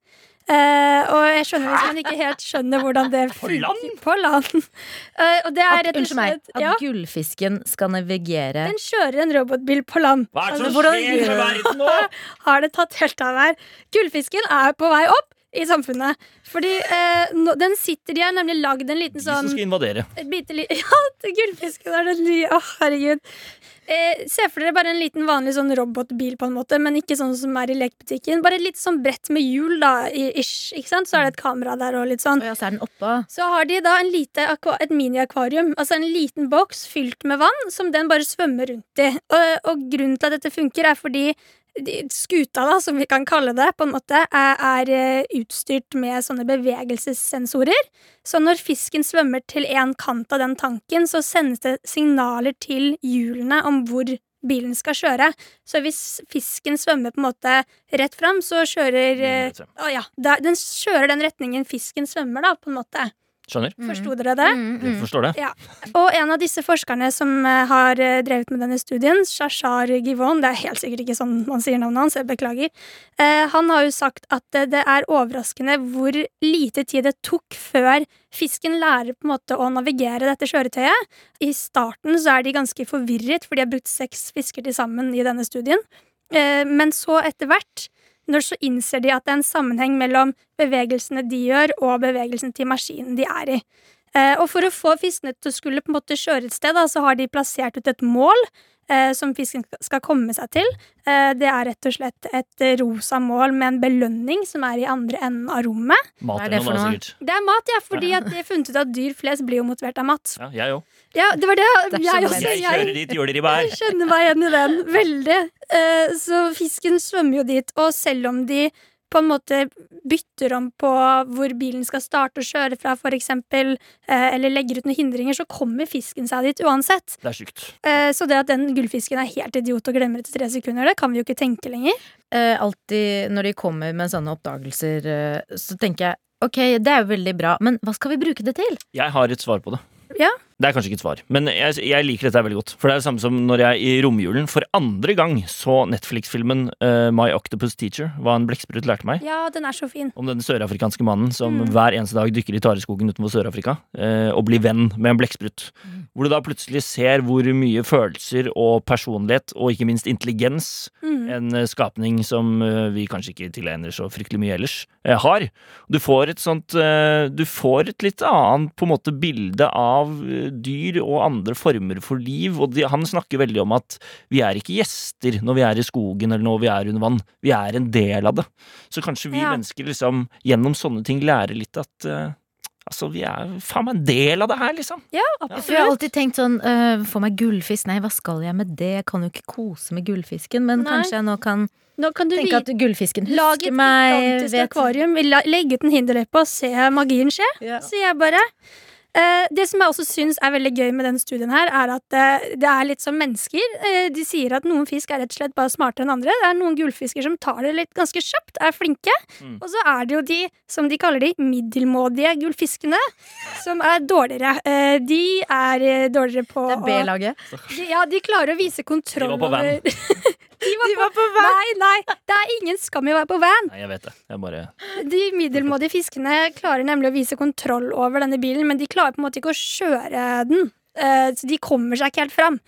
[SPEAKER 3] Uh, og jeg skjønner hvis man ikke helt skjønner hvordan det [laughs]
[SPEAKER 2] På land?
[SPEAKER 3] På land. Uh, og det er
[SPEAKER 4] At,
[SPEAKER 3] rett og
[SPEAKER 4] meg, at
[SPEAKER 3] ja,
[SPEAKER 4] gullfisken skal navigere
[SPEAKER 3] Den kjører en robotbil på land.
[SPEAKER 2] Hva er det
[SPEAKER 3] Altså,
[SPEAKER 2] som
[SPEAKER 4] altså,
[SPEAKER 2] skjer med verden nå?!
[SPEAKER 3] har det tatt helt av her. Gullfisken er på vei opp i samfunnet. Fordi eh, no, den sitter De har nemlig lagd en liten sånn
[SPEAKER 2] De som
[SPEAKER 3] sånn
[SPEAKER 2] skal invadere.
[SPEAKER 3] et bitte li [laughs] Ja, gullfisken er den nye. Å, herregud. Eh, se for dere bare en liten vanlig sånn robotbil, på en måte, men ikke sånn som er i lekebutikken. Bare et lite sånn brett med hjul, da, ish. Ikke sant? Så er det et kamera der og litt sånn.
[SPEAKER 4] Og ja, så er den oppe.
[SPEAKER 3] Så har de da en lite, et mini-akvarium, altså en liten boks fylt med vann, som den bare svømmer rundt i. Og, og grunnen til at dette funker, er fordi skuta, da, som vi kan kalle det, på en måte, er, er eh, utstyrt med sånne bevegelsessensorer. Så når fisken svømmer til en kant av den tanken, så sendes det signaler til hjulene om hvor bilen skal kjøre. Så hvis fisken svømmer på en måte rett fram, så kjører eh, Å ja, den kjører den retningen fisken svømmer, da, på en måte.
[SPEAKER 2] Skjønner?
[SPEAKER 3] Forsto dere det?
[SPEAKER 4] Mm,
[SPEAKER 2] Jeg
[SPEAKER 4] mm.
[SPEAKER 2] forstår det.
[SPEAKER 3] Og en av disse forskerne som eh, har eh, drevet med denne studien, Shashar Givon, det er helt sikkert ikke sånn man sier navnet hans, jeg beklager, eh, han har jo sagt at det er overraskende hvor lite tid det tok før fisken lærer på en måte å navigere dette kjøretøyet. I starten så er de ganske forvirret, for de har brukt seks fisker til sammen i denne studien. Eh, Men så etter hvert når så innser de at det er en sammenheng mellom bevegelsene de gjør, og bevegelsen til maskinen de er i. Eh, og for å få fiskene til å skulle på en måte kjøre et sted, da, så har de plassert ut et mål eh, som fisken skal komme seg til. Eh, det er rett og slett et rosa mål med en belønning som er i andre enden av rommet.
[SPEAKER 2] Mat
[SPEAKER 4] er det for noe?
[SPEAKER 3] Det er mat, ja, fordi at de har funnet ut at dyr flest blir jo motivert av mat.
[SPEAKER 2] Ja, jeg òg.
[SPEAKER 3] Ja, det var det.
[SPEAKER 4] Det
[SPEAKER 3] Jeg, også,
[SPEAKER 2] Jeg
[SPEAKER 3] jeg,
[SPEAKER 2] kjører dit, gjør dere i bær.
[SPEAKER 3] jeg kjenner meg igjen i den. Veldig. Eh, så fisken svømmer jo dit, og selv om de på en måte bytter om på hvor bilen skal starte og kjøre fra, for eksempel, eh, eller legger ut noen hindringer, så kommer fisken seg dit uansett.
[SPEAKER 2] Det er sykt.
[SPEAKER 3] Eh, så det at den gullfisken er helt idiot og glemmer etter tre sekunder, det kan vi jo ikke tenke lenger.
[SPEAKER 4] Eh, alltid når de kommer med sånne oppdagelser, eh, så tenker jeg ok, det er jo veldig bra, men hva skal vi bruke det til?
[SPEAKER 2] Jeg har et svar på det.
[SPEAKER 3] Ja.
[SPEAKER 2] Det er kanskje ikke et svar, men jeg, jeg liker dette veldig godt. For det er det samme som når jeg i romjulen for andre gang så Netflix-filmen uh, My Octopus Teacher, hva en blekksprut lærte meg.
[SPEAKER 3] Ja, den er så fin.
[SPEAKER 2] Om den sørafrikanske mannen som
[SPEAKER 3] Mm.
[SPEAKER 2] hver eneste dag dykker i tareskogen utenfor Sør-Afrika uh, og blir venn med en blekksprut. Hvor du da plutselig ser hvor mye følelser og personlighet, og ikke minst intelligens,
[SPEAKER 3] Mm.
[SPEAKER 2] en eh, skapning som uh, vi kanskje ikke tilegner så fryktelig mye ellers, har. Du får et sånt Du får et litt annet på en måte bilde av dyr og andre former for liv, og de, han snakker veldig om at vi er ikke gjester når vi er i skogen eller når vi er under vann. Vi er en del av det. Så kanskje vi
[SPEAKER 3] Ja.
[SPEAKER 2] mennesker liksom gjennom sånne ting lærer litt at uh, Altså, vi er faen meg en del av det her, liksom.
[SPEAKER 3] Ja,
[SPEAKER 4] For jeg har alltid tenkt sånn uh, Få meg gullfisk. Nei, hva skal jeg med det? Jeg kan jo ikke kose med gullfisken. Men
[SPEAKER 3] Nei.
[SPEAKER 4] kanskje jeg nå kan
[SPEAKER 3] Nå kan du
[SPEAKER 4] tenke at gullfisken
[SPEAKER 3] Lag
[SPEAKER 4] husker
[SPEAKER 3] et
[SPEAKER 4] meg.
[SPEAKER 3] gigantisk
[SPEAKER 4] vet-
[SPEAKER 3] akvarium, la- legge ut en hinderløype og se magien skje.
[SPEAKER 4] Ja.
[SPEAKER 3] Så jeg bare. Eh, det som jeg også syns er veldig gøy med denne studien, her er at eh, det er litt som mennesker. Eh, de sier at noen fisk er rett og slett bare smartere enn andre. Det er noen gullfisker som tar det litt ganske kjapt, er flinke.
[SPEAKER 2] Mm.
[SPEAKER 3] Og så er det jo de, som de kaller de, middelmådige gullfiskene, som er dårligere. Eh, de er dårligere på
[SPEAKER 4] Det er B-laget.
[SPEAKER 3] de, Ja, de klarer å vise kontroll [laughs]
[SPEAKER 2] De var på van.
[SPEAKER 3] De var på Nei, nei, det er ingen skam i å være på van.
[SPEAKER 2] Nei, jeg vet det. Jeg bare
[SPEAKER 3] De middelmådige fiskene klarer nemlig å vise kontroll over denne bilen, men de klarer på en måte ikke å kjøre den. Eh, Så de kommer seg ikke helt fram.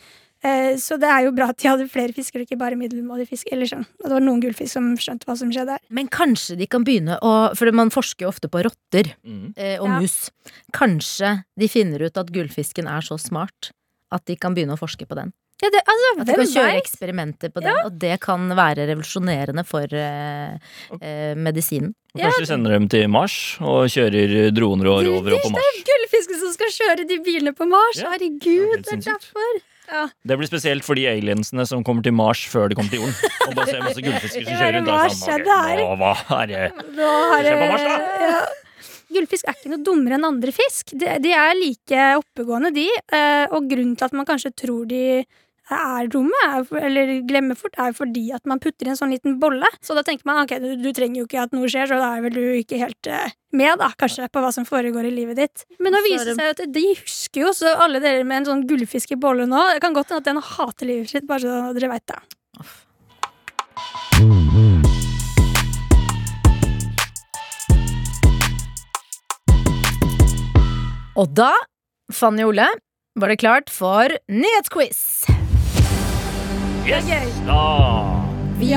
[SPEAKER 3] Eh, Så det er jo bra at de hadde flere fisker, og ikke bare middelmådige fisk. Eller sånn. Det var noen gullfisk som skjønte hva som skjedde her.
[SPEAKER 4] Men kanskje de kan begynne å For man forsker jo ofte på rotter
[SPEAKER 2] mm.
[SPEAKER 4] eh, og
[SPEAKER 3] Ja.
[SPEAKER 4] mus. Kanskje de finner ut at gullfisken er så smart at de kan begynne å forske på den.
[SPEAKER 3] Ja, det, altså,
[SPEAKER 4] At de kan kjøre eksperimenter på den, og det kan være revolusjonerende for eh, eh, medisinen.
[SPEAKER 2] Og Kanskje de sender dem til Mars og kjører droner og rover opp på Mars.
[SPEAKER 3] Det er Gullfisken som skal kjøre de bilene på Mars!
[SPEAKER 2] Ja,
[SPEAKER 3] Herregud,
[SPEAKER 2] det er
[SPEAKER 3] det er derfor. Ja.
[SPEAKER 2] Det blir spesielt for de aliensene som kommer til Mars før de kommer til jorden. Og da ser masse gullfisker som [laughs]
[SPEAKER 3] er
[SPEAKER 2] kjører rundt. der
[SPEAKER 3] sammen.
[SPEAKER 2] Sånn,
[SPEAKER 3] her?
[SPEAKER 2] hva er det?
[SPEAKER 3] som
[SPEAKER 2] skjer på Mars, da!
[SPEAKER 3] Ja. Gullfisk er ikke noe dummere enn andre fisk. De, de er like oppegående, de. eh, Og grunnen til at man kanskje tror de er dumme, er, eller glemmer fort, er fordi at man putter i en sånn liten bolle. Så da tenker man ok, du, du trenger jo ikke at noe skjer, så da er vel du ikke helt uh, med, da, kanskje, på hva som foregår i livet ditt. Men nå
[SPEAKER 4] er
[SPEAKER 3] viser det
[SPEAKER 4] det-
[SPEAKER 3] seg at de husker jo, så alle dere med en sånn gullfisk i bolle nå, det kan godt hende at den hater livet sitt, bare så dere veit det.
[SPEAKER 4] Og da, Fanny Ole, var det klart for nyhetsquiz.
[SPEAKER 2] Yes! Da.
[SPEAKER 4] Vi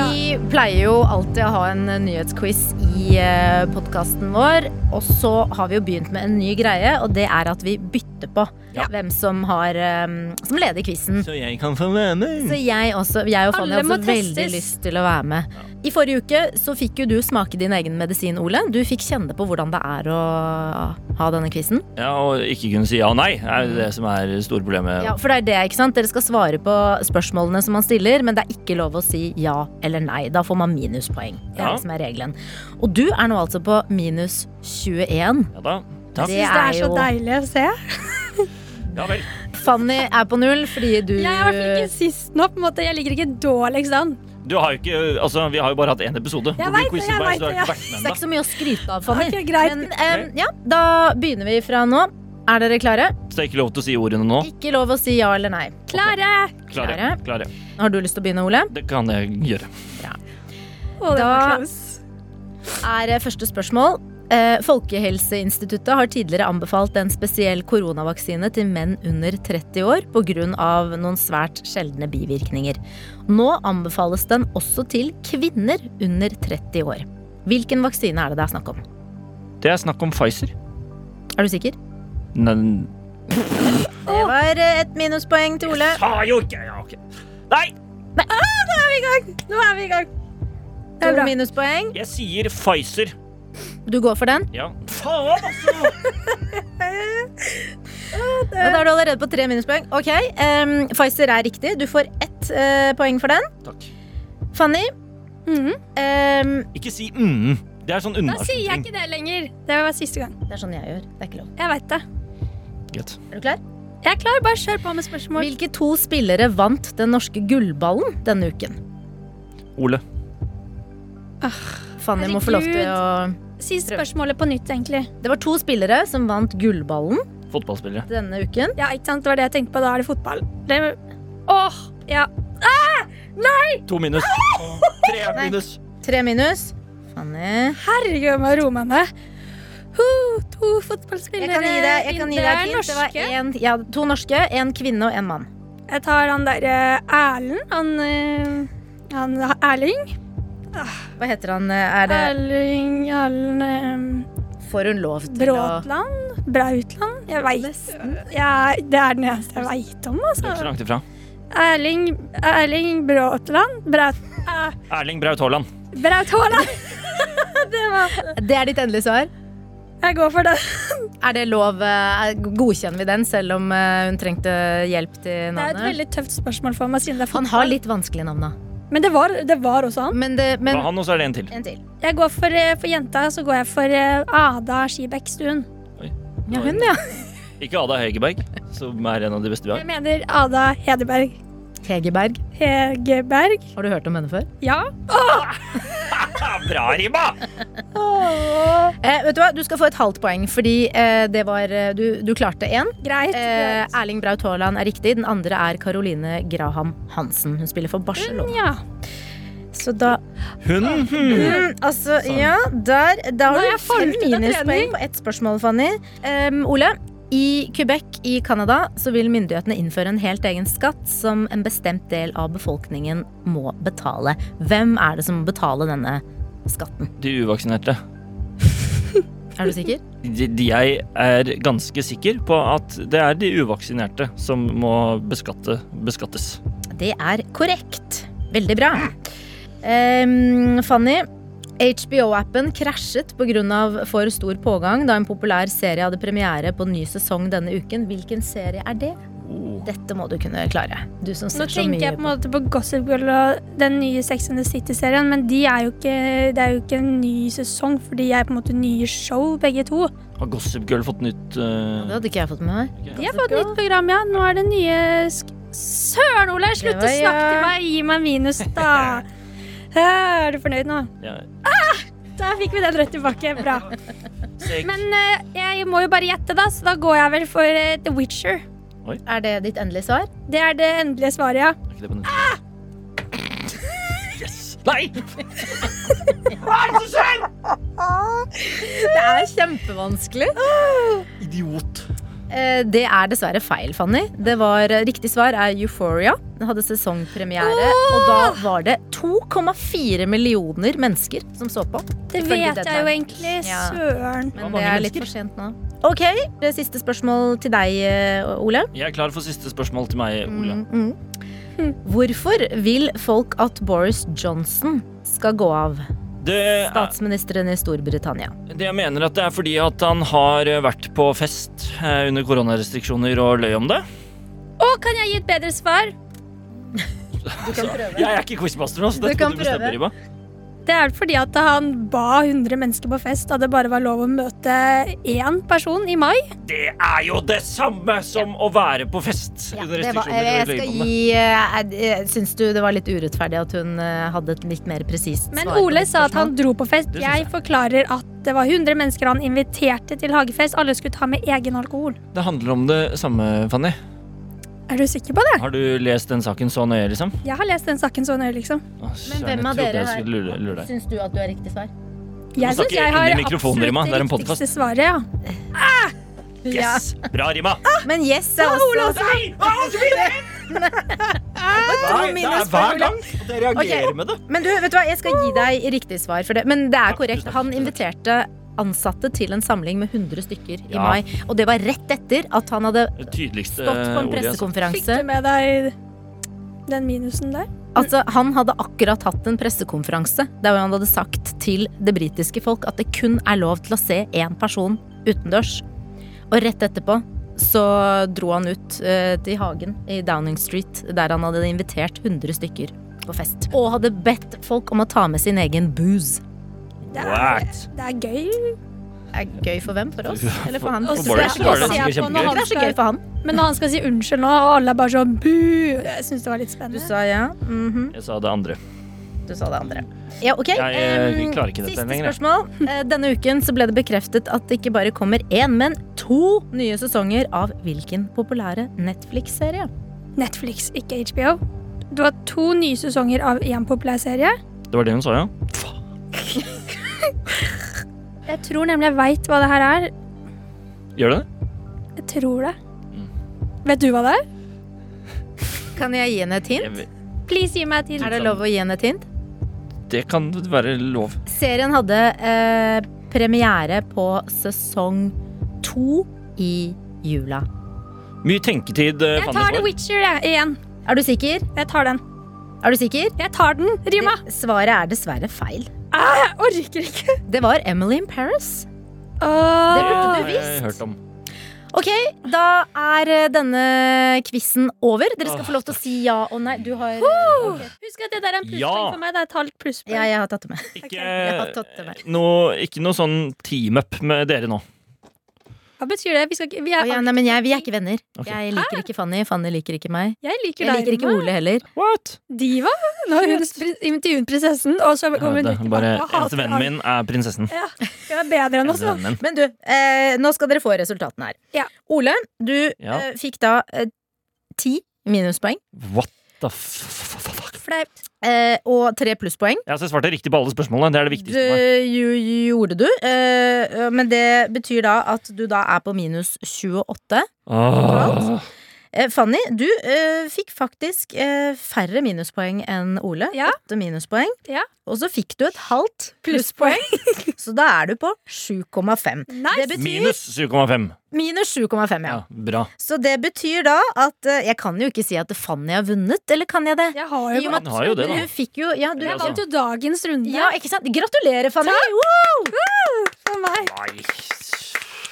[SPEAKER 4] pleier jo alltid å ha en eh, nyhetsquiz i uh, podkasten vår. Og så har vi jo begynt med en ny greie, og det er at vi bytter på
[SPEAKER 2] Ja.
[SPEAKER 4] hvem som, har, um, som leder quizen.
[SPEAKER 2] Så jeg kan få være med.
[SPEAKER 4] Så jeg, også, jeg og Fanny
[SPEAKER 3] Alle
[SPEAKER 4] har
[SPEAKER 3] må
[SPEAKER 4] også veldig lyst til å være med. I forrige uke så fikk jo du smake din egen medisin, Ole. Du fikk kjenne på hvordan det er å ha denne quizen.
[SPEAKER 2] Ja, og ikke kunne si ja og nei er det som er det store problemet.
[SPEAKER 4] Ja, for det er det, ikke sant? Dere skal svare på spørsmålene som man stiller, men det er ikke lov å si ja eller nei. Da får man minuspoeng. Det er
[SPEAKER 2] Ja.
[SPEAKER 4] det som er regelen. Og du er nå altså på minus 21.
[SPEAKER 2] Ja da. Takk.
[SPEAKER 4] Det
[SPEAKER 3] Jeg syns det er så
[SPEAKER 4] jo-
[SPEAKER 3] deilig å se.
[SPEAKER 2] Ja vel.
[SPEAKER 4] Fanny er på null fordi du
[SPEAKER 3] Jeg er i hvert fall ikke sist nå. på en måte Jeg ligger ikke dårligst an.
[SPEAKER 2] Du har jo ikke Altså, vi har jo bare hatt én episode.
[SPEAKER 3] Jeg vet det,
[SPEAKER 2] quizer
[SPEAKER 3] jeg vet det, ja.
[SPEAKER 4] Det er ikke så mye å skryte av, Fanny.
[SPEAKER 3] Okay, greit.
[SPEAKER 4] Men um, ja, da begynner vi fra nå. Er dere klare?
[SPEAKER 2] Så det er ikke lov til å si ordene nå.
[SPEAKER 4] Ikke lov å si ja eller nei.
[SPEAKER 3] Klare!
[SPEAKER 2] Klare.
[SPEAKER 4] Klare.
[SPEAKER 2] Klare.
[SPEAKER 4] Har du lyst til å begynne, Ole?
[SPEAKER 2] Det kan jeg gjøre.
[SPEAKER 3] Bra. Oh,
[SPEAKER 4] Da- Er første spørsmål. Eh, Folkehelseinstituttet har tidligere anbefalt en spesiell koronavaksine til menn under 30 år pga. noen svært sjeldne bivirkninger. Nå anbefales den også til kvinner under 30 år. Hvilken vaksine er det det er snakk om?
[SPEAKER 2] Det er snakk om Pfizer.
[SPEAKER 4] Er du sikker?
[SPEAKER 2] Nei,
[SPEAKER 4] Det var eh, et minuspoeng til Ole.
[SPEAKER 2] Jeg sa jo ikke ja, okay. Nei!
[SPEAKER 3] Nå er vi i gang. Det er bra.
[SPEAKER 4] minuspoeng.
[SPEAKER 2] Jeg sier Pfizer.
[SPEAKER 4] Du går for den.
[SPEAKER 2] Ja. Faen, altså! [laughs]
[SPEAKER 4] Da er du allerede på tre minuspoeng. Ok, um, Pfizer er riktig. Du får ett uh, poeng for den.
[SPEAKER 2] Takk.
[SPEAKER 4] Fanny,
[SPEAKER 3] Mm
[SPEAKER 4] -hmm.
[SPEAKER 2] um, Ikke si mm. Det er sånn
[SPEAKER 3] Da sier jeg ikke det lenger. Det var siste gang.
[SPEAKER 4] det er sånn jeg gjør. Det er ikke lov.
[SPEAKER 3] Jeg veit det.
[SPEAKER 2] Greit.
[SPEAKER 4] Er du klar?
[SPEAKER 3] Jeg er klar. Bare kjør på med spørsmål.
[SPEAKER 4] Hvilke to spillere vant den norske gullballen denne uken?
[SPEAKER 2] Ole.
[SPEAKER 4] Fanny må få lov til å
[SPEAKER 3] Si spørsmålet på nytt, egentlig.
[SPEAKER 4] Det var to spillere som vant gullballen
[SPEAKER 2] Fotballspillere.
[SPEAKER 4] denne uken.
[SPEAKER 3] Ja, ikke sant? Det var det jeg tenkte på. Da er det fotball. Det... Åh, ja.
[SPEAKER 2] To minus. Tre
[SPEAKER 4] Nei.
[SPEAKER 2] minus.
[SPEAKER 4] Tre minus. Fanny.
[SPEAKER 3] Herregud, jeg må roe meg ned. Huh, to fotballspillere.
[SPEAKER 4] Jeg kan gi deg, jeg kan gi deg et hint. Det var en, ja, to norske, en kvinne og en mann.
[SPEAKER 3] Jeg tar han derre Erlend. Han, eh, han Erling.
[SPEAKER 4] Hva heter han? Er det
[SPEAKER 3] Erling Erlend
[SPEAKER 4] Får hun lov til å
[SPEAKER 3] Bråtland? Brautland? Jeg veit ja, Det er den eneste jeg veit om,
[SPEAKER 2] er ikke så
[SPEAKER 3] altså.
[SPEAKER 2] langt ifra.
[SPEAKER 3] Erling, Erling Bråtland? Braut, eh,
[SPEAKER 2] Erling Braut Haaland.
[SPEAKER 3] Braut Haaland! [laughs] det var
[SPEAKER 4] Det er ditt endelige svar?
[SPEAKER 3] Jeg går for det.
[SPEAKER 4] Er det lov? eh, Godkjenner vi den, selv om eh, hun trengte hjelp til navnet?
[SPEAKER 3] Det er et veldig tøft spørsmål for meg, siden det er
[SPEAKER 4] Han har litt vanskelige navn, da.
[SPEAKER 3] Men det var, det var også han.
[SPEAKER 4] Men, det,
[SPEAKER 2] Det var han, og så er det en til.
[SPEAKER 4] En til.
[SPEAKER 3] Jeg går for, eh, for jenta, så går jeg for eh, Ada Skibekk Stuen.
[SPEAKER 4] Ja, hun, ja.
[SPEAKER 2] Ikke Ada Hegerberg, som er en av de beste vi har.
[SPEAKER 3] Jeg mener Ada Hedeberg.
[SPEAKER 4] Hegerberg.
[SPEAKER 3] Hegeberg.
[SPEAKER 4] Har du hørt om henne før?
[SPEAKER 3] Ja. [laughs]
[SPEAKER 2] Bra rima!
[SPEAKER 4] Eh, vet Du hva, du skal få et halvt poeng, fordi eh, det var eh, Du, du klarte én.
[SPEAKER 3] Greit.
[SPEAKER 4] Eh,
[SPEAKER 3] greit.
[SPEAKER 4] Erling Braut Haaland er riktig. Den andre er Caroline Graham Hansen. Hun spiller for Barcelona.
[SPEAKER 3] Ja.
[SPEAKER 4] Så da
[SPEAKER 2] Hun
[SPEAKER 4] mm, Altså,
[SPEAKER 2] Sånn.
[SPEAKER 4] ja, der Da har du fem minuspoeng på ett spørsmål, Fanny. Um, Ole, i Quebec i Canada så vil myndighetene innføre en helt egen skatt som en bestemt del av befolkningen må betale. Hvem er det som må betale denne skatten?
[SPEAKER 2] De uvaksinerte. [laughs]
[SPEAKER 4] Er du sikker?
[SPEAKER 2] De, de jeg er ganske sikker på at det er de uvaksinerte som må beskatte, beskattes.
[SPEAKER 4] Det er korrekt. Veldig bra. Um, Fanny, HBO-appen krasjet pga. for stor pågang da en populær serie hadde premiere på ny sesong denne uken. Hvilken serie er det?
[SPEAKER 2] Oh.
[SPEAKER 4] Dette må du kunne klare. Du som
[SPEAKER 3] Nå
[SPEAKER 4] ser så
[SPEAKER 3] tenker
[SPEAKER 4] mye
[SPEAKER 3] jeg på en måte på Gossip Girl og den nye Sex and the City-serien, men de er jo ikke, det er jo ikke en ny sesong, for de er på en måte nye show, begge to.
[SPEAKER 2] Har Gossip Girl fått nytt uh,
[SPEAKER 4] Det hadde ikke jeg fått med meg.
[SPEAKER 3] De har fått nytt program, ja. Nå er det nye Søren, Ole! Slutt å snakke til meg! Gi meg minus, da. [laughs] Er du fornøyd nå?
[SPEAKER 2] ja,
[SPEAKER 3] Da fikk vi den rett tilbake. Bra. Men eh, jeg må jo bare gjette, da, så da går jeg vel for eh, The Witcher.
[SPEAKER 4] Er det ditt endelige svar?
[SPEAKER 3] Det er det endelige svaret, ja.
[SPEAKER 2] Er ikke det på nytt? Yes! Nei! [laughs] Hva er det som skjer?!
[SPEAKER 4] Det er kjempevanskelig.
[SPEAKER 2] Idiot.
[SPEAKER 4] Eh, Det er dessverre feil, Fanny. Det var, riktig svar er Euphoria. Den hadde sesongpremiere, og da var det 2,4 millioner mennesker som så på.
[SPEAKER 3] Det vet jeg jo egentlig.
[SPEAKER 4] Ja.
[SPEAKER 3] Søren.
[SPEAKER 4] Men det er litt for sent nå. Ok, det er siste spørsmål til deg, eh, Ole.
[SPEAKER 2] Jeg er klar for siste spørsmål til meg, Ole.
[SPEAKER 4] Mm, mm. Hvorfor vil folk at Boris Johnson skal gå av?
[SPEAKER 2] Det, er,
[SPEAKER 4] Statsministeren i Storbritannia.
[SPEAKER 2] det jeg mener at det er fordi at han har vært på fest eh, under koronarestriksjoner og løy om det.
[SPEAKER 3] Å, kan jeg gi et bedre svar? [laughs]
[SPEAKER 4] Du kan prøve.
[SPEAKER 2] Jeg er ikke quizmaster nå, så dette
[SPEAKER 4] du,
[SPEAKER 2] kan du bestemme,
[SPEAKER 4] prøve.
[SPEAKER 3] Det er fordi at han ba 100 mennesker på fest da det bare var lov å møte én person i mai.
[SPEAKER 2] Det er jo det samme som å være på fest
[SPEAKER 4] Ja, det var, jeg skal gi eh, eh, Syns du det var litt urettferdig at hun eh, hadde et litt mer presist svar? Men
[SPEAKER 3] Ole sa at han dro på fest. Jeg
[SPEAKER 2] jeg.
[SPEAKER 3] forklarer at det var 100 mennesker han inviterte til hagefest. Alle skulle ta med egen alkohol.
[SPEAKER 2] Det handler om det samme, Fanny.
[SPEAKER 3] Er du sikker på det?
[SPEAKER 2] Har du lest den saken så nøye, liksom?
[SPEAKER 3] Jeg har lest den saken så nøye, liksom.
[SPEAKER 2] Å,
[SPEAKER 4] Men hvem av dere her
[SPEAKER 2] skulle lure, lure.
[SPEAKER 4] Syns du at du er riktig svar?
[SPEAKER 3] Jeg syns jeg har.
[SPEAKER 2] Det er
[SPEAKER 3] absolutt det riktigste svaret, ja.
[SPEAKER 2] Yes! Bra, Rima!
[SPEAKER 4] Men yes er også
[SPEAKER 2] Nei! Hva Nei, det er hver gang jeg reagerer
[SPEAKER 4] okay.
[SPEAKER 2] med det.
[SPEAKER 4] Men du, vet du hva, jeg skal gi deg riktig svar for det. Men det er korrekt. Han inviterte ansatte til en samling med 100 stykker i
[SPEAKER 2] Ja.
[SPEAKER 4] mai. Og det var rett etter at han hadde stått på en
[SPEAKER 2] pressekonferanse.
[SPEAKER 3] Fikk du med deg den minusen der?
[SPEAKER 4] Altså, Han hadde akkurat hatt en pressekonferanse der han hadde sagt til det britiske folk at det kun er lov til å se én person utendørs. Og rett etterpå så dro han ut eh, til hagen i Downing Street, der han hadde invitert 100 stykker på fest. Og hadde bedt folk om å ta med sin egen booze.
[SPEAKER 3] Det er,
[SPEAKER 2] What?
[SPEAKER 3] det er gøy.
[SPEAKER 4] Det er gøy for hvem? For oss? Eller for han?
[SPEAKER 3] Og
[SPEAKER 2] For det
[SPEAKER 4] er så gøy for han.
[SPEAKER 3] Men når han skal si unnskyld nå, og alle er bare sånn bu Jeg syns det var litt spennende.
[SPEAKER 4] Du sa ja. Mhm.
[SPEAKER 2] Jeg sa det andre.
[SPEAKER 4] Du sa det andre. Ja, ok.
[SPEAKER 2] Jeg, eh, klarer ikke dette
[SPEAKER 4] Siste spørsmål. [laughs] Eh, Denne uken så ble det bekreftet at det ikke bare kommer én, men to nye sesonger av hvilken populære Netflix-serie?
[SPEAKER 3] Netflix, ikke HBO. Du har to nye sesonger av én populær serie.
[SPEAKER 2] Det var det hun sa, ja? [laughs]
[SPEAKER 3] Jeg tror nemlig jeg veit hva det her er.
[SPEAKER 2] Gjør du det?
[SPEAKER 3] Jeg tror det. Vet du hva det er?
[SPEAKER 4] Kan jeg gi henne et hint?
[SPEAKER 3] Please gi meg et hint.
[SPEAKER 4] Er det lov å gi henne et hint?
[SPEAKER 2] Det kan være lov.
[SPEAKER 4] Serien hadde eh, premiere på sesong to i jula.
[SPEAKER 2] Mye tenketid, eh,
[SPEAKER 3] Jeg tar The. Witcher, jeg, igjen.
[SPEAKER 4] Er du sikker?
[SPEAKER 3] Jeg tar den.
[SPEAKER 4] Er du sikker?
[SPEAKER 3] Jeg tar den, Rima.
[SPEAKER 4] Det, svaret er dessverre feil.
[SPEAKER 3] Ah, jeg orker ikke.
[SPEAKER 4] Det var Emily in Paris.
[SPEAKER 3] Åh.
[SPEAKER 4] Det burde
[SPEAKER 2] har
[SPEAKER 4] du
[SPEAKER 2] jeg
[SPEAKER 4] visst.
[SPEAKER 2] hørt om.
[SPEAKER 4] Ok, da er eh, denne quizen over. Dere skal få lov til å si ja og nei. Du har Ok.
[SPEAKER 3] Husk at det der er en plusspoeng
[SPEAKER 2] Ja.
[SPEAKER 3] for meg. Det er et halvt plusspoeng.
[SPEAKER 4] Ja, jeg har tatt det med.
[SPEAKER 2] Ikke, [laughs]
[SPEAKER 4] Jeg har tatt det med.
[SPEAKER 2] noe, ikke noe sånn team-up med dere nå.
[SPEAKER 3] Hva betyr det? Vi, skal ikke, vi
[SPEAKER 4] er,
[SPEAKER 3] er,
[SPEAKER 4] ja, nei, men jeg, vi er ikke venner.
[SPEAKER 2] Okay.
[SPEAKER 4] Jeg liker ikke Fanny. Fanny liker ikke meg.
[SPEAKER 3] jeg liker
[SPEAKER 4] Jeg liker ikke Ole heller.
[SPEAKER 2] What?
[SPEAKER 3] Diva? Nå har hun intervjuet prinsessen, og så
[SPEAKER 2] Ja,
[SPEAKER 3] kommer hun
[SPEAKER 2] det,
[SPEAKER 3] tilbake
[SPEAKER 2] bare, eneste vennen min er prinsessen.
[SPEAKER 3] Ja, hun er bedre enn oss.
[SPEAKER 4] Men du, eh, nå skal dere få resultatene her.
[SPEAKER 3] Ja.
[SPEAKER 4] Ole, du
[SPEAKER 2] Ja.
[SPEAKER 4] eh, fikk da eh, ti minuspoeng.
[SPEAKER 2] What the f- fuck?
[SPEAKER 3] Flaut.
[SPEAKER 4] Eh, og tre plusspoeng.
[SPEAKER 2] Ja, så jeg svarte riktig på alle spørsmålene. Det er det
[SPEAKER 4] Det
[SPEAKER 2] viktigste meg.
[SPEAKER 4] jo- gjorde du. Eh, men det betyr da at du da er på minus 28.
[SPEAKER 2] Åh.
[SPEAKER 4] Eh, Fanny, du uh, fikk faktisk uh, færre minuspoeng enn Ole.
[SPEAKER 3] Ja.
[SPEAKER 4] Åtte minuspoeng.
[SPEAKER 3] Ja.
[SPEAKER 4] Og så fikk du et halvt plusspoeng. [laughs] så da er du på 7,5.
[SPEAKER 3] Nice.
[SPEAKER 4] Det betyr
[SPEAKER 2] Minus 7,5.
[SPEAKER 4] minus 7,5, ja.
[SPEAKER 2] Ja, bra.
[SPEAKER 4] Så det betyr da at uh, Jeg kan jo ikke si at Fanny har vunnet, eller kan jeg det?
[SPEAKER 3] Jeg har jo
[SPEAKER 2] at, har jo det, da.
[SPEAKER 4] Jo Ja, du,
[SPEAKER 3] Jeg vant jo dagens runde
[SPEAKER 4] ja ikke sant? Gratulerer, Fanny! Woo!
[SPEAKER 3] for meg.
[SPEAKER 2] Nei.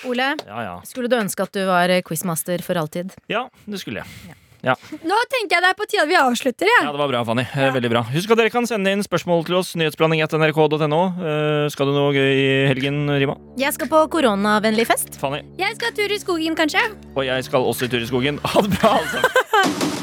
[SPEAKER 4] Ole,
[SPEAKER 2] Ja, ja.
[SPEAKER 4] skulle du ønske at du var eh, quizmaster for alltid?
[SPEAKER 2] Ja, det skulle jeg.
[SPEAKER 3] Nå tenker jeg det er på tide at vi avslutter.
[SPEAKER 2] Ja,
[SPEAKER 3] ja,
[SPEAKER 2] det var bra, Fanny. Ja. Veldig bra. Husk at dere kan sende inn spørsmål til oss. Nyhetsblanding.nrk.no. Eh, skal du noe gøy i helgen, Rima?
[SPEAKER 4] Jeg skal på koronavennlig fest.
[SPEAKER 2] Fanny?
[SPEAKER 3] jeg skal tur i skogen, kanskje.
[SPEAKER 2] Og jeg skal også i tur i skogen. Ha det bra, altså. [laughs]